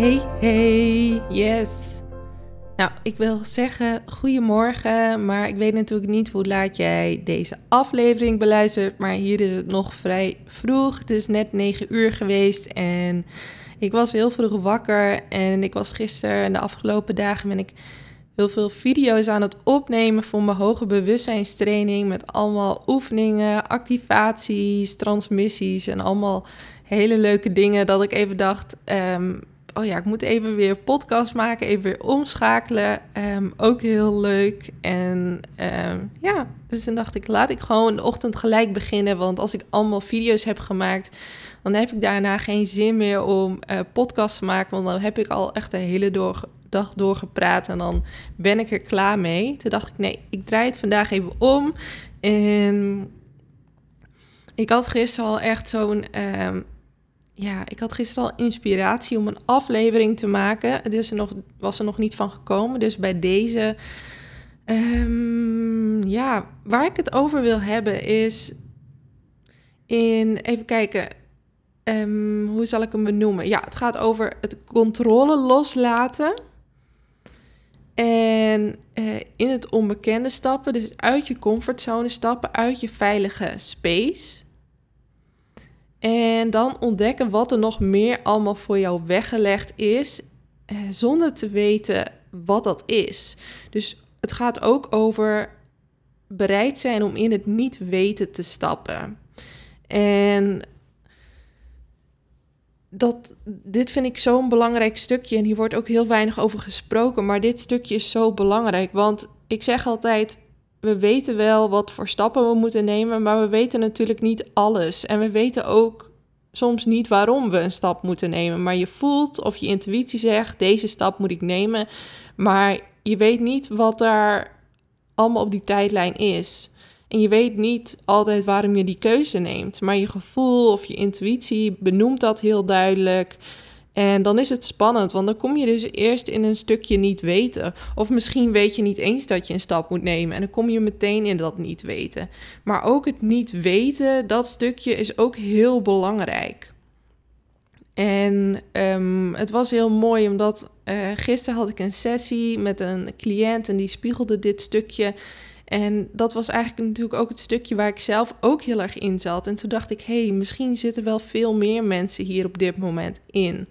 Hey, hey, yes. Nou, ik wil zeggen goedemorgen, maar ik weet natuurlijk niet hoe laat jij deze aflevering beluistert. Maar hier is het nog vrij vroeg. Het is net 9 uur geweest en ik was heel vroeg wakker. En ik was gisteren en de afgelopen dagen ben ik heel veel video's aan het opnemen voor mijn hoge bewustzijnstraining. Met allemaal oefeningen, activaties, transmissies en allemaal hele leuke dingen. Dat ik even dacht, ehm, oh ja, ik moet even weer podcast maken, even weer omschakelen. Ehm, ook heel leuk. En ehm, ja, dus dan dacht ik, laat ik gewoon de ochtend gelijk beginnen. Want als ik allemaal video's heb gemaakt, dan heb ik daarna geen zin meer om uh, podcast te maken. Want dan heb ik al echt de hele door, dag doorgepraat en dan ben ik er klaar mee. Toen dacht ik, nee, ik draai het vandaag even om. En ik had gisteren al echt zo'n um, ja, ik had gisteren al inspiratie om een aflevering te maken. Dus er nog, was er nog niet van gekomen. Dus bij deze, um, ja, waar ik het over wil hebben is in, even kijken, um, hoe zal ik hem benoemen? Ja, het gaat over het controle loslaten. En uh, in het onbekende stappen, dus uit je comfortzone stappen, uit je veilige space. En dan ontdekken wat er nog meer allemaal voor jou weggelegd is, eh, zonder te weten wat dat is. Dus het gaat ook over bereid zijn om in het niet weten te stappen. En dat, dit vind ik zo'n belangrijk stukje. En hier wordt ook heel weinig over gesproken. Maar dit stukje is zo belangrijk. Want ik zeg altijd: we weten wel wat voor stappen we moeten nemen, maar we weten natuurlijk niet alles. En we weten ook soms niet waarom we een stap moeten nemen. Maar je voelt of je intuïtie zegt: deze stap moet ik nemen. Maar je weet niet wat daar allemaal op die tijdlijn is. En je weet niet altijd waarom je die keuze neemt. Maar je gevoel of je intuïtie benoemt dat heel duidelijk. En dan is het spannend, want dan kom je dus eerst in een stukje niet weten. Of misschien weet je niet eens dat je een stap moet nemen en dan kom je meteen in dat niet weten. Maar ook het niet weten, dat stukje is ook heel belangrijk. En um, het was heel mooi, omdat uh, gisteren had ik een sessie met een cliënt en die spiegelde dit stukje. En dat was eigenlijk natuurlijk ook het stukje waar ik zelf ook heel erg in zat. En toen dacht ik, hé, hey, misschien zitten wel veel meer mensen hier op dit moment in.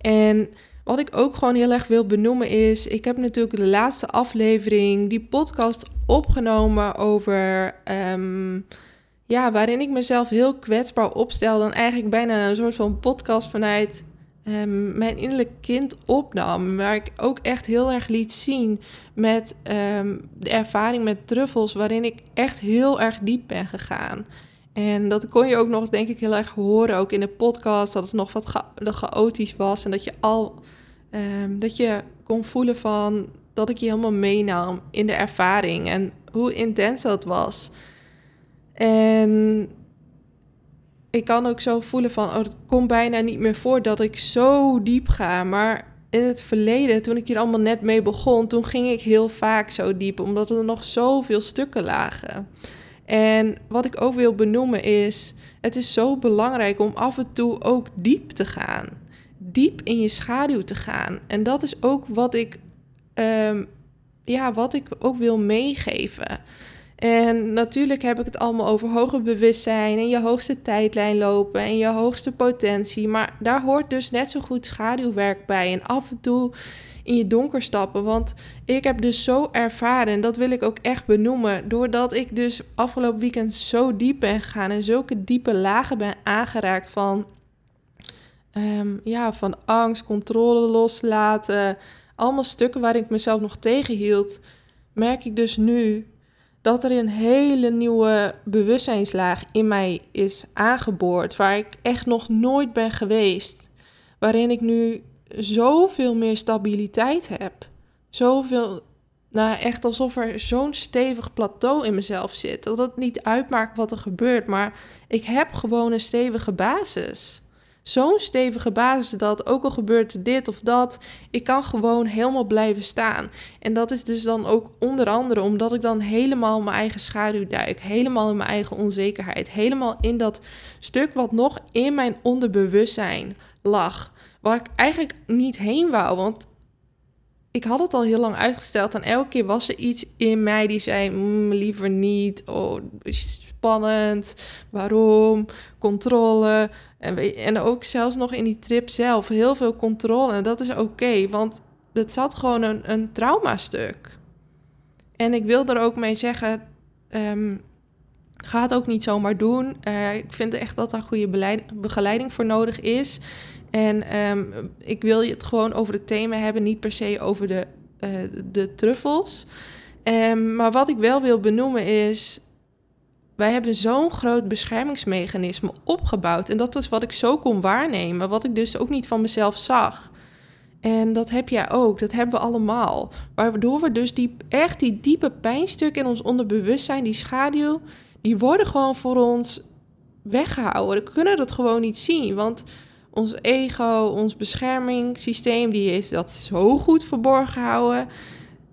En wat ik ook gewoon heel erg wil benoemen is, ik heb natuurlijk de laatste aflevering, die podcast opgenomen over, um, ja, waarin ik mezelf heel kwetsbaar opstel. Dan eigenlijk bijna een soort van podcast vanuit um, mijn innerlijk kind opnam. Waar ik ook echt heel erg liet zien met um, de ervaring met truffels, waarin ik echt heel erg diep ben gegaan. En dat kon je ook nog, denk ik, heel erg horen, ook in de podcast, dat het nog wat cha chaotisch was. En dat je al, um, dat je kon voelen van, dat ik je helemaal meenam in de ervaring en hoe intens dat was. En ik kan ook zo voelen van, oh, het komt bijna niet meer voor dat ik zo diep ga. Maar in het verleden, toen ik hier allemaal net mee begon, toen ging ik heel vaak zo diep, omdat er nog zoveel stukken lagen. En wat ik ook wil benoemen is, het is zo belangrijk om af en toe ook diep te gaan. Diep in je schaduw te gaan. En dat is ook wat ik, um, ja, wat ik ook wil meegeven. En natuurlijk heb ik het allemaal over hoger bewustzijn en je hoogste tijdlijn lopen en je hoogste potentie. Maar daar hoort dus net zo goed schaduwwerk bij. En af en toe in je donker stappen. Want ik heb dus zo ervaren, en dat wil ik ook echt benoemen, doordat ik dus afgelopen weekend zo diep ben gegaan en zulke diepe lagen ben aangeraakt van, um, ja, van angst, controle loslaten, allemaal stukken waar ik mezelf nog tegenhield, merk ik dus nu dat er een hele nieuwe bewustzijnslaag in mij is aangeboord, waar ik echt nog nooit ben geweest. waarin ik nu zoveel meer stabiliteit heb. Zoveel, nou echt alsof er zo'n stevig plateau in mezelf zit. Dat het niet uitmaakt wat er gebeurt, maar ik heb gewoon een stevige basis zo'n stevige basis dat ook al gebeurt dit of dat, ik kan gewoon helemaal blijven staan. En dat is dus dan ook onder andere omdat ik dan helemaal mijn eigen schaduw duik, helemaal in mijn eigen onzekerheid, helemaal in dat stuk wat nog in mijn onderbewustzijn lag, waar ik eigenlijk niet heen wou, want ik had het al heel lang uitgesteld en elke keer was er iets in mij die zei: mm, liever niet, oh, spannend, waarom, controle. En, en ook zelfs nog in die trip zelf heel veel controle. En dat is oké, want het zat gewoon een, een traumastuk. En ik wil er ook mee zeggen, um, ga het ook niet zomaar doen. Uh, ik vind echt dat daar goede begeleiding voor nodig is. En um, ik wil je het gewoon over het thema hebben, niet per se over de, uh, de truffels. Um, maar wat ik wel wil benoemen is, wij hebben zo'n groot beschermingsmechanisme opgebouwd. En dat is wat ik zo kon waarnemen, wat ik dus ook niet van mezelf zag. En dat heb jij ook, dat hebben we allemaal. Waardoor we dus die, echt die diepe pijnstukken in ons onderbewustzijn, die schaduw, die worden gewoon voor ons weggehouden. We kunnen dat gewoon niet zien, want ons ego, ons beschermingssysteem, die is dat zo goed verborgen houden.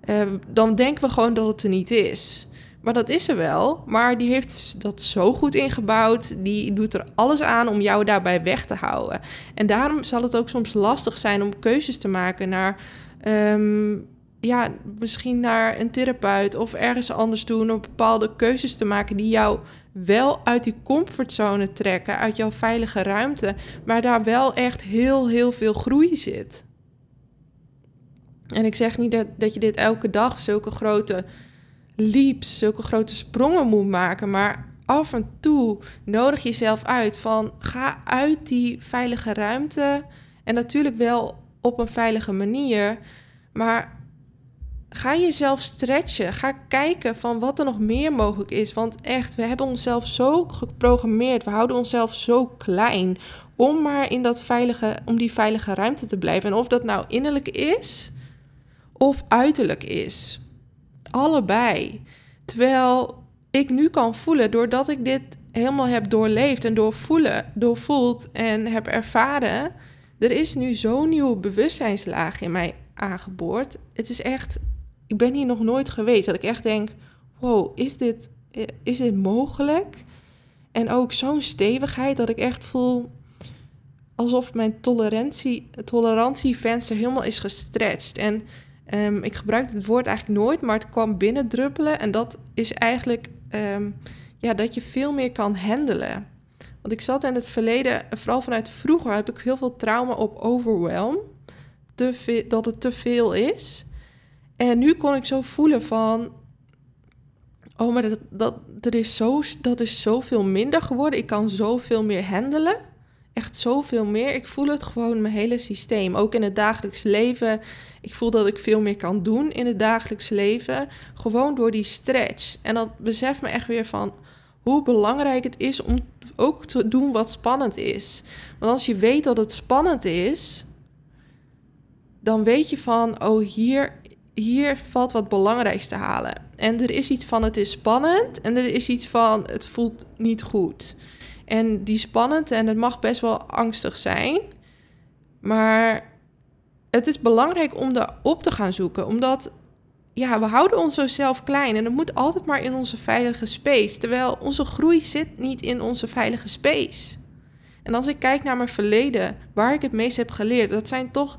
Uh, dan denken we gewoon dat het er niet is. Maar dat is er wel. Maar die heeft dat zo goed ingebouwd. Die doet er alles aan om jou daarbij weg te houden. En daarom zal het ook soms lastig zijn om keuzes te maken naar. Um, ja, misschien naar een therapeut of ergens anders doen. Om bepaalde keuzes te maken die jou wel uit die comfortzone trekken, uit jouw veilige ruimte, maar daar wel echt heel, heel veel groei zit. En ik zeg niet dat, dat je dit elke dag zulke grote leaps, zulke grote sprongen moet maken. Maar af en toe nodig jezelf uit van ga uit die veilige ruimte. En natuurlijk wel op een veilige manier. Maar ga jezelf stretchen. Ga kijken van wat er nog meer mogelijk is. Want echt, we hebben onszelf zo geprogrammeerd. We houden onszelf zo klein. Om maar in dat veilige, om die veilige ruimte te blijven. En of dat nou innerlijk is of uiterlijk is allebei. Terwijl ik nu kan voelen, doordat ik dit helemaal heb doorleefd en doorvoelen, doorvoeld en heb ervaren, er is nu zo'n nieuwe bewustzijnslaag in mij aangeboord. Het is echt, ik ben hier nog nooit geweest dat ik echt denk, wow, is dit, is dit mogelijk? En ook zo'n stevigheid dat ik echt voel alsof mijn tolerantie, tolerantievenster helemaal is gestretched. En Um, ik gebruikte het woord eigenlijk nooit, maar het kwam binnendruppelen. En dat is eigenlijk um, ja, dat je veel meer kan handelen. Want ik zat in het verleden, vooral vanuit vroeger, heb ik heel veel trauma op overwhelm. Dat het te veel is. En nu kon ik zo voelen van... Oh, maar dat, dat, dat, is zo, dat is zoveel minder geworden. Ik kan zoveel meer handelen echt zoveel meer. Ik voel het gewoon mijn hele systeem. Ook in het dagelijks leven. Ik voel dat ik veel meer kan doen in het dagelijks leven. Gewoon door die stretch. En dat beseft me echt weer van hoe belangrijk het is om ook te doen wat spannend is. Want als je weet dat het spannend is, dan weet je van, oh hier, hier valt wat belangrijks te halen. En er is iets van het is spannend en er is iets van het voelt niet goed. En die spannend en het mag best wel angstig zijn. Maar het is belangrijk om op te gaan zoeken. Omdat ja, we houden ons zo zelf klein. En het moet altijd maar in onze veilige space. Terwijl onze groei zit niet in onze veilige space. En als ik kijk naar mijn verleden, waar ik het meest heb geleerd, dat zijn toch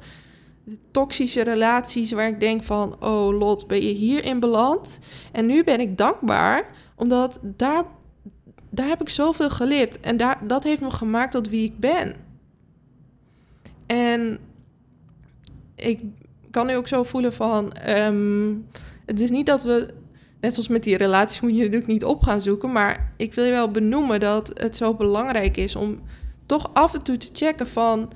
toxische relaties waar ik denk van, oh Lot, ben je hierin beland? En nu ben ik dankbaar, omdat daar daar heb ik zoveel geleerd. En daar, dat heeft me gemaakt tot wie ik ben. En ik kan nu ook zo voelen van... Ehm, het is niet dat we... Net zoals met die relaties moet je natuurlijk niet op gaan zoeken. Maar ik wil je wel benoemen dat het zo belangrijk is om toch af en toe te checken van...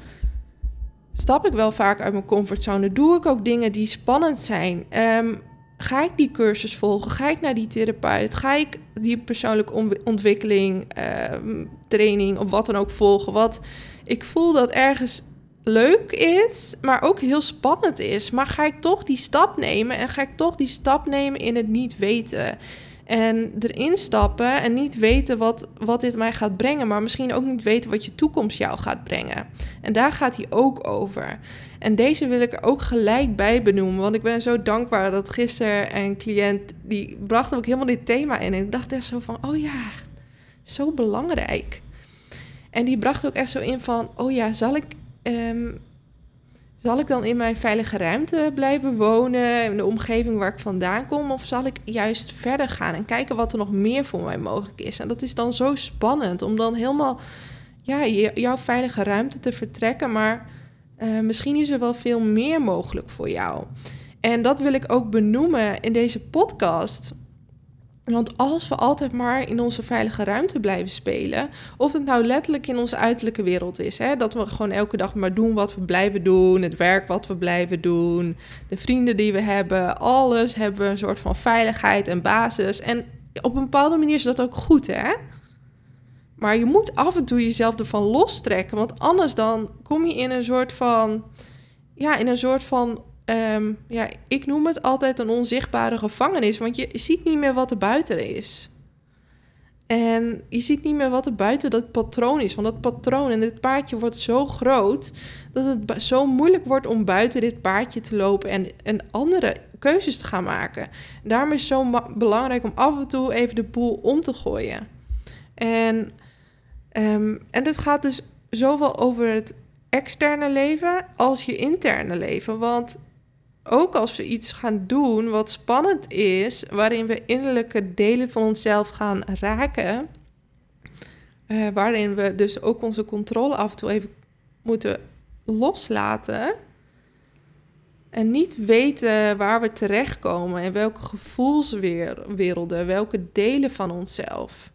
Stap ik wel vaak uit mijn comfortzone? Doe ik ook dingen die spannend zijn? Um, ga ik die cursus volgen? Ga ik naar die therapeut? Ga ik die persoonlijke ontwikkeling, uh, training of wat dan ook volgen? Wat ik voel dat ergens leuk is, maar ook heel spannend is. Maar ga ik toch die stap nemen en ga ik toch die stap nemen in het niet weten? En erin stappen en niet weten wat, wat dit mij gaat brengen, maar misschien ook niet weten wat je toekomst jou gaat brengen. En daar gaat hij ook over. En deze wil ik er ook gelijk bij benoemen, want ik ben zo dankbaar dat gisteren een cliënt, die bracht ook helemaal dit thema in. En ik dacht echt zo van, oh ja, zo belangrijk. En die bracht ook echt zo in van, oh ja, zal ik Ehm, zal ik dan in mijn veilige ruimte blijven wonen, in de omgeving waar ik vandaan kom, of zal ik juist verder gaan en kijken wat er nog meer voor mij mogelijk is? En dat is dan zo spannend om dan helemaal ja, jouw veilige ruimte te vertrekken, maar uh, misschien is er wel veel meer mogelijk voor jou. En dat wil ik ook benoemen in deze podcast. Want als we altijd maar in onze veilige ruimte blijven spelen, of het nou letterlijk in onze uiterlijke wereld is, hè, dat we gewoon elke dag maar doen wat we blijven doen, het werk wat we blijven doen, de vrienden die we hebben, alles hebben een soort van veiligheid en basis. En op een bepaalde manier is dat ook goed, hè? Maar je moet af en toe jezelf ervan lostrekken, want anders dan kom je in een soort van, ja, in een soort van Ehm, ja, ik noem het altijd een onzichtbare gevangenis, want je ziet niet meer wat er buiten is. En je ziet niet meer wat er buiten dat patroon is. Want dat patroon en dit paardje wordt zo groot dat het zo moeilijk wordt om buiten dit paardje te lopen en, en andere keuzes te gaan maken. Daarom is het zo belangrijk om af en toe even de boel om te gooien. En, um, en dit gaat dus zowel over het externe leven als je interne leven. Want ook als we iets gaan doen wat spannend is, waarin we innerlijke delen van onszelf gaan raken, uh, waarin we dus ook onze controle af en toe even moeten loslaten en niet weten waar we terechtkomen en welke gevoelswerelden, welke delen van onszelf,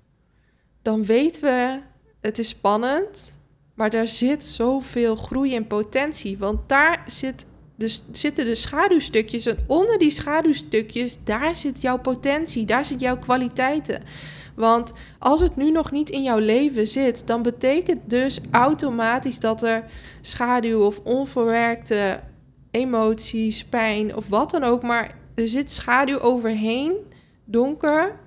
dan weten we het is spannend, maar daar zit zoveel groei en potentie, want daar zit zitten de schaduwstukjes en onder die schaduwstukjes, daar zit jouw potentie, daar zit jouw kwaliteiten. Want als het nu nog niet in jouw leven zit, dan betekent dus automatisch dat er schaduw of onverwerkte emoties, pijn of wat dan ook, maar er zit schaduw overheen, donker,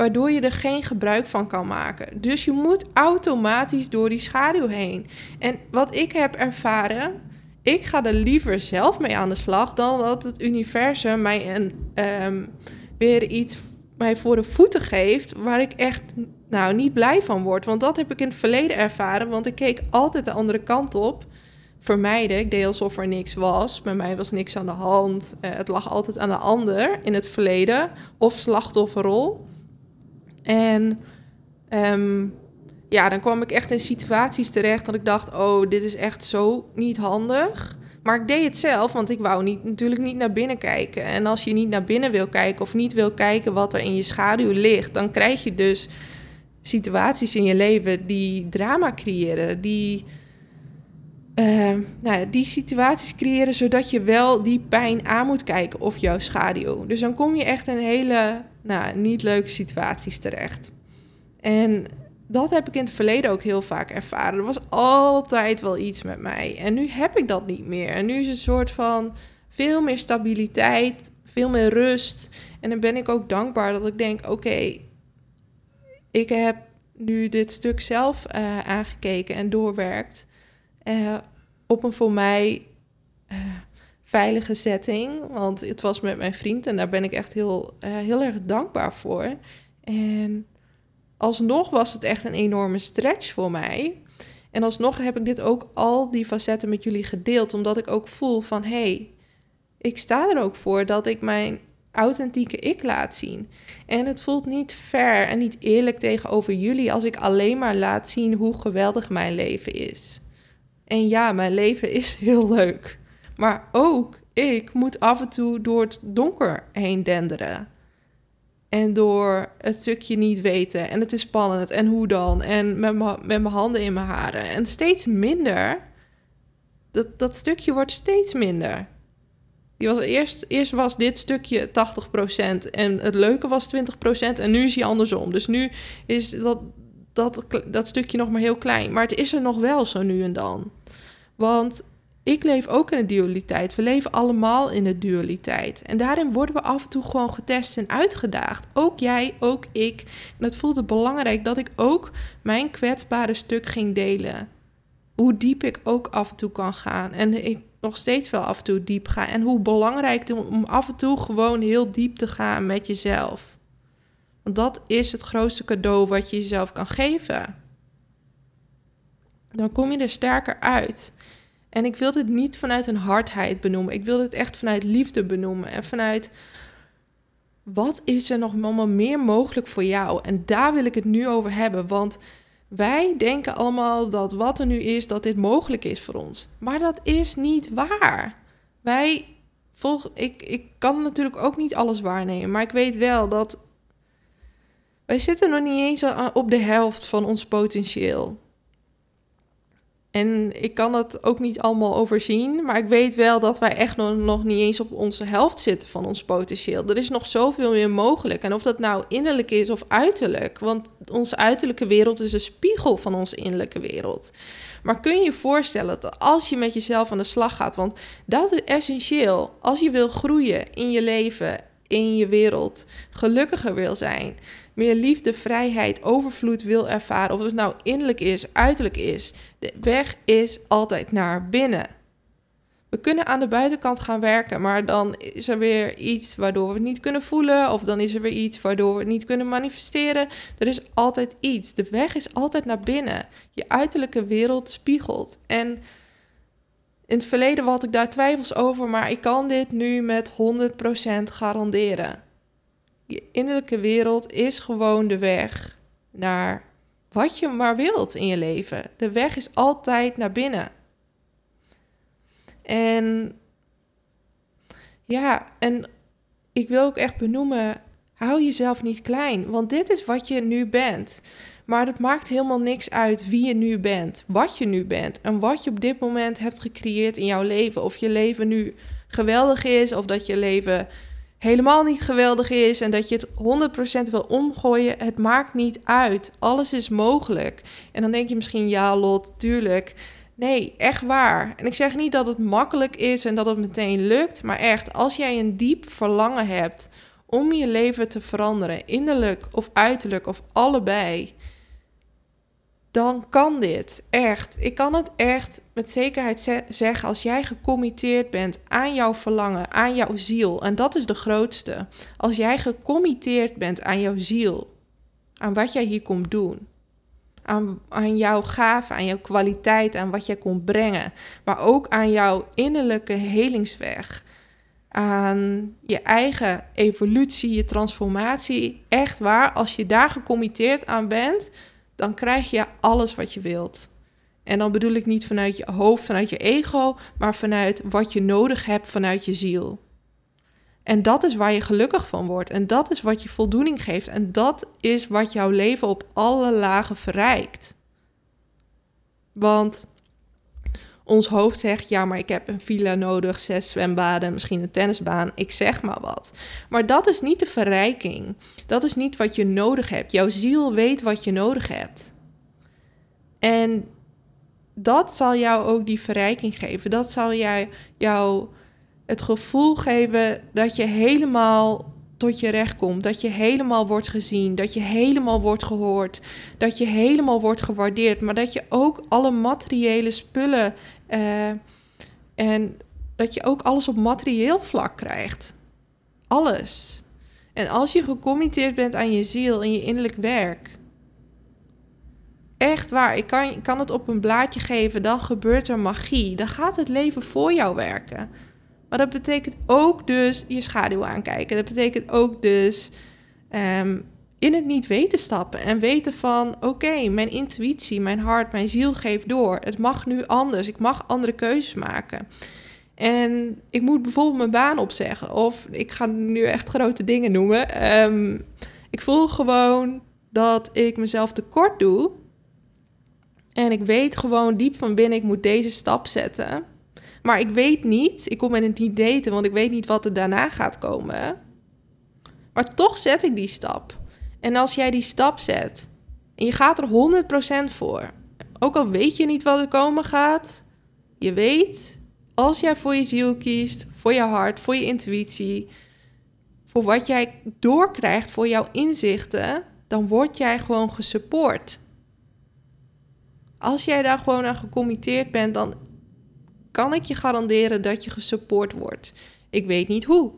waardoor je er geen gebruik van kan maken. Dus je moet automatisch door die schaduw heen. En wat ik heb ervaren, ik ga er liever zelf mee aan de slag dan dat het universum mij een, um, weer iets mij voor de voeten geeft waar ik echt nou niet blij van word. Want dat heb ik in het verleden ervaren, want ik keek altijd de andere kant op. Vermijden, ik deed alsof er niks was. Bij mij was niks aan de hand. Uh, het lag altijd aan de ander in het verleden of slachtofferrol. En um, ja, dan kwam ik echt in situaties terecht dat ik dacht: oh, dit is echt zo niet handig. Maar ik deed het zelf, want ik wou niet, natuurlijk niet naar binnen kijken. En als je niet naar binnen wil kijken of niet wil kijken wat er in je schaduw ligt, dan krijg je dus situaties in je leven die drama creëren, die, uh, nou, die situaties creëren zodat je wel die pijn aan moet kijken of jouw schaduw. Dus dan kom je echt in hele nou, niet leuke situaties terecht. En dat heb ik in het verleden ook heel vaak ervaren. Er was altijd wel iets met mij. En nu heb ik dat niet meer. En nu is het een soort van veel meer stabiliteit, veel meer rust. En dan ben ik ook dankbaar dat ik denk: oké, ik heb nu dit stuk zelf uh, aangekeken en doorwerkt. Uh, op een voor mij veilige setting. Want het was met mijn vriend en daar ben ik echt heel, heel erg dankbaar voor. En alsnog was het echt een enorme stretch voor mij. En alsnog heb ik dit ook al die facetten met jullie gedeeld, omdat ik ook voel van hé, hey, ik sta er ook voor dat ik mijn authentieke ik laat zien. En het voelt niet fair en niet eerlijk tegenover jullie als ik alleen maar laat zien hoe geweldig mijn leven is. En ja, mijn leven is heel leuk. Maar ook ik moet af en toe door het donker heen denderen. En door het stukje niet weten. En het is spannend. En hoe dan? En met, mijn handen in mijn haren. En steeds minder. Dat, dat stukje wordt steeds minder. Die was eerst, eerst was dit stukje 80% en het leuke was 20% en nu is hij andersom. Dus nu is dat, dat, dat stukje nog maar heel klein. Maar het is er nog wel zo nu en dan. Want ik leef ook in een dualiteit. We leven allemaal in een dualiteit. En daarin worden we af en toe gewoon getest en uitgedaagd. Ook jij, ook ik. En het voelde belangrijk dat ik ook mijn kwetsbare stuk ging delen. Hoe diep ik ook af en toe kan gaan. En ik nog steeds wel af en toe diep ga. En hoe belangrijk het om af en toe gewoon heel diep te gaan met jezelf. Want dat is het grootste cadeau wat je jezelf kan geven. Dan kom je er sterker uit. En ik wil dit niet vanuit een hardheid benoemen. Ik wil dit echt vanuit liefde benoemen. En vanuit wat is er nog allemaal meer mogelijk voor jou? En daar wil ik het nu over hebben. Want wij denken allemaal dat wat er nu is, dat dit mogelijk is voor ons. Maar dat is niet waar. Wij volg, ik, ik kan natuurlijk ook niet alles waarnemen. Maar ik weet wel dat wij zitten nog niet eens op de helft van ons potentieel. En ik kan het ook niet allemaal overzien, maar ik weet wel dat wij echt nog, nog niet eens op onze helft zitten van ons potentieel. Er is nog zoveel meer mogelijk. En of dat nou innerlijk is of uiterlijk, want onze uiterlijke wereld is een spiegel van onze innerlijke wereld. Maar kun je je voorstellen dat als je met jezelf aan de slag gaat, want dat is essentieel, als je wil groeien in je leven, in je wereld, gelukkiger wil zijn, meer liefde, vrijheid, overvloed wil ervaren, of het nou innerlijk is, uiterlijk is, de weg is altijd naar binnen. We kunnen aan de buitenkant gaan werken, maar dan is er weer iets waardoor we het niet kunnen voelen, of dan is er weer iets waardoor we het niet kunnen manifesteren. Er is altijd iets. De weg is altijd naar binnen. Je uiterlijke wereld spiegelt. En in het verleden had ik daar twijfels over, maar ik kan dit nu met 100% garanderen je innerlijke wereld is gewoon de weg naar wat je maar wilt in je leven. De weg is altijd naar binnen. En ja, en ik wil ook echt benoemen, hou jezelf niet klein, want dit is wat je nu bent. Maar het maakt helemaal niks uit wie je nu bent, wat je nu bent en wat je op dit moment hebt gecreëerd in jouw leven. Of je leven nu geweldig is of dat je leven helemaal niet geweldig is en dat je het 100% wil omgooien, het maakt niet uit. Alles is mogelijk. En dan denk je misschien, ja, Lot, tuurlijk. Nee, echt waar. En ik zeg niet dat het makkelijk is en dat het meteen lukt, maar echt, als jij een diep verlangen hebt om je leven te veranderen, innerlijk of uiterlijk of allebei, dan kan dit echt. Ik kan het echt met zekerheid zeggen als jij gecommitteerd bent aan jouw verlangen, aan jouw ziel. En dat is de grootste. Als jij gecommitteerd bent aan jouw ziel, aan wat jij hier komt doen. Aan, aan jouw gave, aan jouw kwaliteit, aan wat jij komt brengen. Maar ook aan jouw innerlijke helingsweg. Aan je eigen evolutie, je transformatie. Echt waar, als je daar gecommitteerd aan bent, dan krijg je alles wat je wilt. En dan bedoel ik niet vanuit je hoofd, vanuit je ego, maar vanuit wat je nodig hebt vanuit je ziel. En dat is waar je gelukkig van wordt. En dat is wat je voldoening geeft. En dat is wat jouw leven op alle lagen verrijkt. Want ons hoofd zegt: ja, maar ik heb een villa nodig, zes zwembaden, misschien een tennisbaan, ik zeg maar wat. Maar dat is niet de verrijking. Dat is niet wat je nodig hebt. Jouw ziel weet wat je nodig hebt. En dat zal jou ook die verrijking geven. Dat zal jij, jou het gevoel geven dat je helemaal tot je recht komt. Dat je helemaal wordt gezien. Dat je helemaal wordt gehoord. Dat je helemaal wordt gewaardeerd. Maar dat je ook alle materiële spullen uh, en dat je ook alles op materieel vlak krijgt. Alles. En als je gecommitteerd bent aan je ziel en je innerlijk werk. Echt waar, ik kan, ik kan het op een blaadje geven, dan gebeurt er magie. Dan gaat het leven voor jou werken. Maar dat betekent ook dus je schaduw aankijken. Dat betekent ook dus um, in het niet weten stappen en weten van oké, mijn intuïtie, mijn hart, mijn ziel geeft door. Het mag nu anders. Ik mag andere keuzes maken. En ik moet bijvoorbeeld mijn baan opzeggen. Of ik ga nu echt grote dingen noemen. Ehm, ik voel gewoon dat ik mezelf tekort doe. En ik weet gewoon diep van binnen, ik moet deze stap zetten. Maar ik weet niet, ik kom met het niet daten, want ik weet niet wat er daarna gaat komen. Maar toch zet ik die stap. En als jij die stap zet en je gaat er 100% voor, ook al weet je niet wat er komen gaat, Je weet, als jij voor je ziel kiest, voor je hart, voor je intuïtie, voor wat jij doorkrijgt, voor jouw inzichten, dan word jij gewoon gesupport. Als jij daar gewoon aan gecommitteerd bent, dan kan ik je garanderen dat je gesupport wordt. Ik weet niet hoe.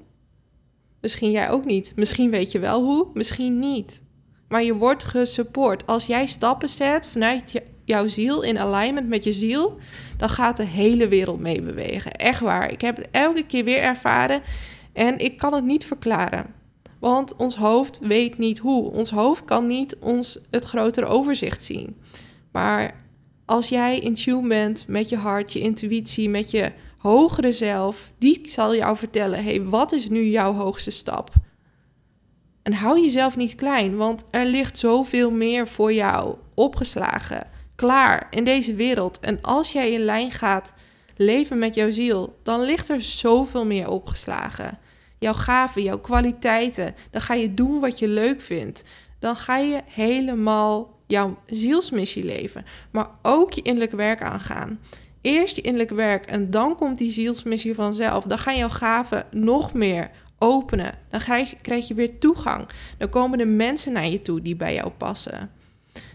Misschien jij ook niet. Misschien weet je wel hoe, misschien niet. Maar je wordt gesupport. Als jij stappen zet vanuit je, jouw ziel in alignment met je ziel, dan gaat de hele wereld mee bewegen. Echt waar. Ik heb het elke keer weer ervaren en ik kan het niet verklaren. Want ons hoofd weet niet hoe. Ons hoofd kan niet ons het grotere overzicht zien. Maar als jij in tune bent met je hart, je intuïtie, met je hogere zelf, die zal jou vertellen: hey, wat is nu jouw hoogste stap? En hou jezelf niet klein, want er ligt zoveel meer voor jou opgeslagen, klaar in deze wereld. En als jij in lijn gaat leven met jouw ziel, dan ligt er zoveel meer opgeslagen. Jouw gaven, jouw kwaliteiten, dan ga je doen wat je leuk vindt. Dan ga je helemaal jouw zielsmissie leven, maar ook je innerlijk werk aangaan. Eerst je innerlijk werk en dan komt die zielsmissie vanzelf. Dan gaan jouw gaven nog meer openen. Dan krijg je weer toegang. Dan komen de mensen naar je toe die bij jou passen.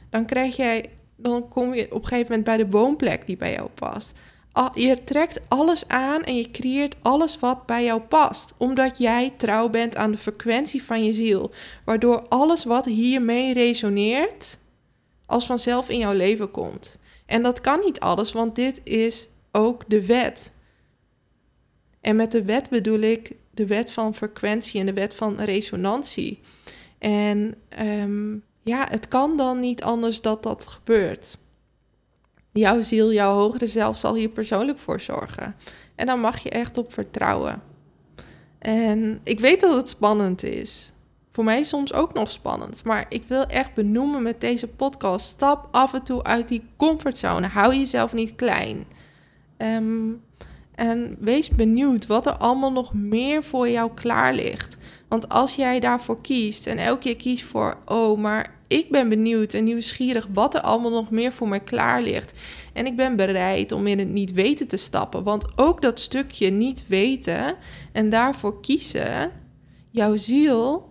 Dan, krijg jij, dan kom je op een gegeven moment bij de woonplek die bij jou past. Je trekt alles aan en je creëert alles wat bij jou past. Omdat jij trouw bent aan de frequentie van je ziel. Waardoor alles wat hiermee resoneert, als vanzelf in jouw leven komt. En dat kan niet alles, want dit is ook de wet. En met de wet bedoel ik de wet van frequentie en de wet van resonantie. En ehm, ja, het kan dan niet anders dat dat gebeurt. Jouw ziel, jouw hogere zelf zal hier persoonlijk voor zorgen. En dan mag je echt op vertrouwen. En ik weet dat het spannend is voor mij soms ook nog spannend. Maar ik wil echt benoemen met deze podcast: stap af en toe uit die comfortzone. Hou jezelf niet klein. Ehm, en wees benieuwd wat er allemaal nog meer voor jou klaar ligt. Want als jij daarvoor kiest en elke keer kiest voor, oh, maar ik ben benieuwd en nieuwsgierig wat er allemaal nog meer voor mij klaar ligt. En ik ben bereid om in het niet weten te stappen. Want ook dat stukje niet weten en daarvoor kiezen, jouw ziel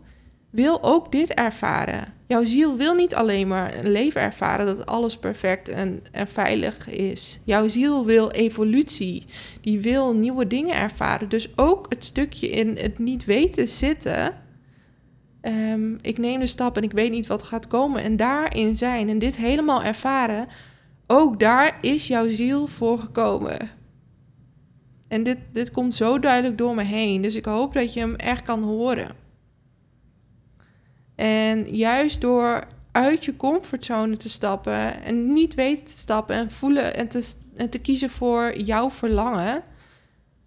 wil ook dit ervaren. Jouw ziel wil niet alleen maar een leven ervaren dat alles perfect en, en veilig is. Jouw ziel wil evolutie. Die wil nieuwe dingen ervaren. Dus ook het stukje in het niet weten zitten. Ehm, ik neem de stap en ik weet niet wat gaat komen. En daarin zijn en dit helemaal ervaren. Ook daar is jouw ziel voor gekomen. En dit, dit komt zo duidelijk door me heen. Dus ik hoop dat je hem echt kan horen. En juist door uit je comfortzone te stappen en niet weten te stappen en voelen en te, en te kiezen voor jouw verlangen.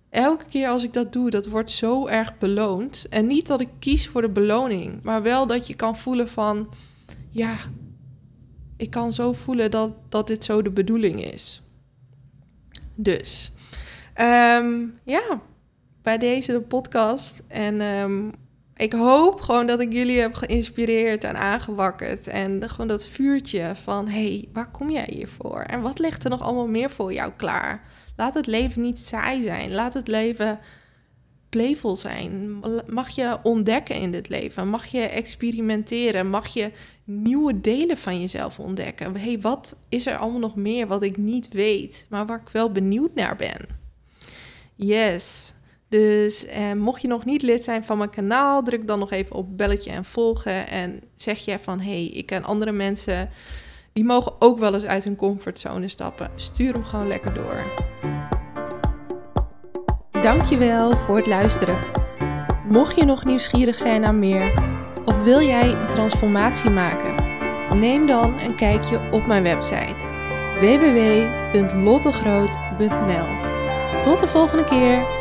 Elke keer als ik dat doe, dat wordt zo erg beloond. En niet dat ik kies voor de beloning, maar wel dat je kan voelen van, ja, ik kan zo voelen dat, dat dit zo de bedoeling is. Dus, ehm, ja, bij deze de podcast. En um, ik hoop gewoon dat ik jullie heb geïnspireerd en aangewakkerd. En gewoon dat vuurtje van, hé, hey, waar kom jij hier voor? En wat ligt er nog allemaal meer voor jou klaar? Laat het leven niet saai zijn. Laat het leven playful zijn. Mag je ontdekken in dit leven? Mag je experimenteren? Mag je nieuwe delen van jezelf ontdekken? Hé, hey, wat is er allemaal nog meer wat ik niet weet, maar waar ik wel benieuwd naar ben? Yes. Dus eh, mocht je nog niet lid zijn van mijn kanaal, druk dan nog even op belletje en volgen. En zeg je van hé, hey, ik ken andere mensen die mogen ook wel eens uit hun comfortzone stappen. Stuur hem gewoon lekker door. Dankjewel voor het luisteren. Mocht je nog nieuwsgierig zijn naar meer of wil jij een transformatie maken, neem dan een kijkje op mijn website www.lottegroot.nl. Tot de volgende keer.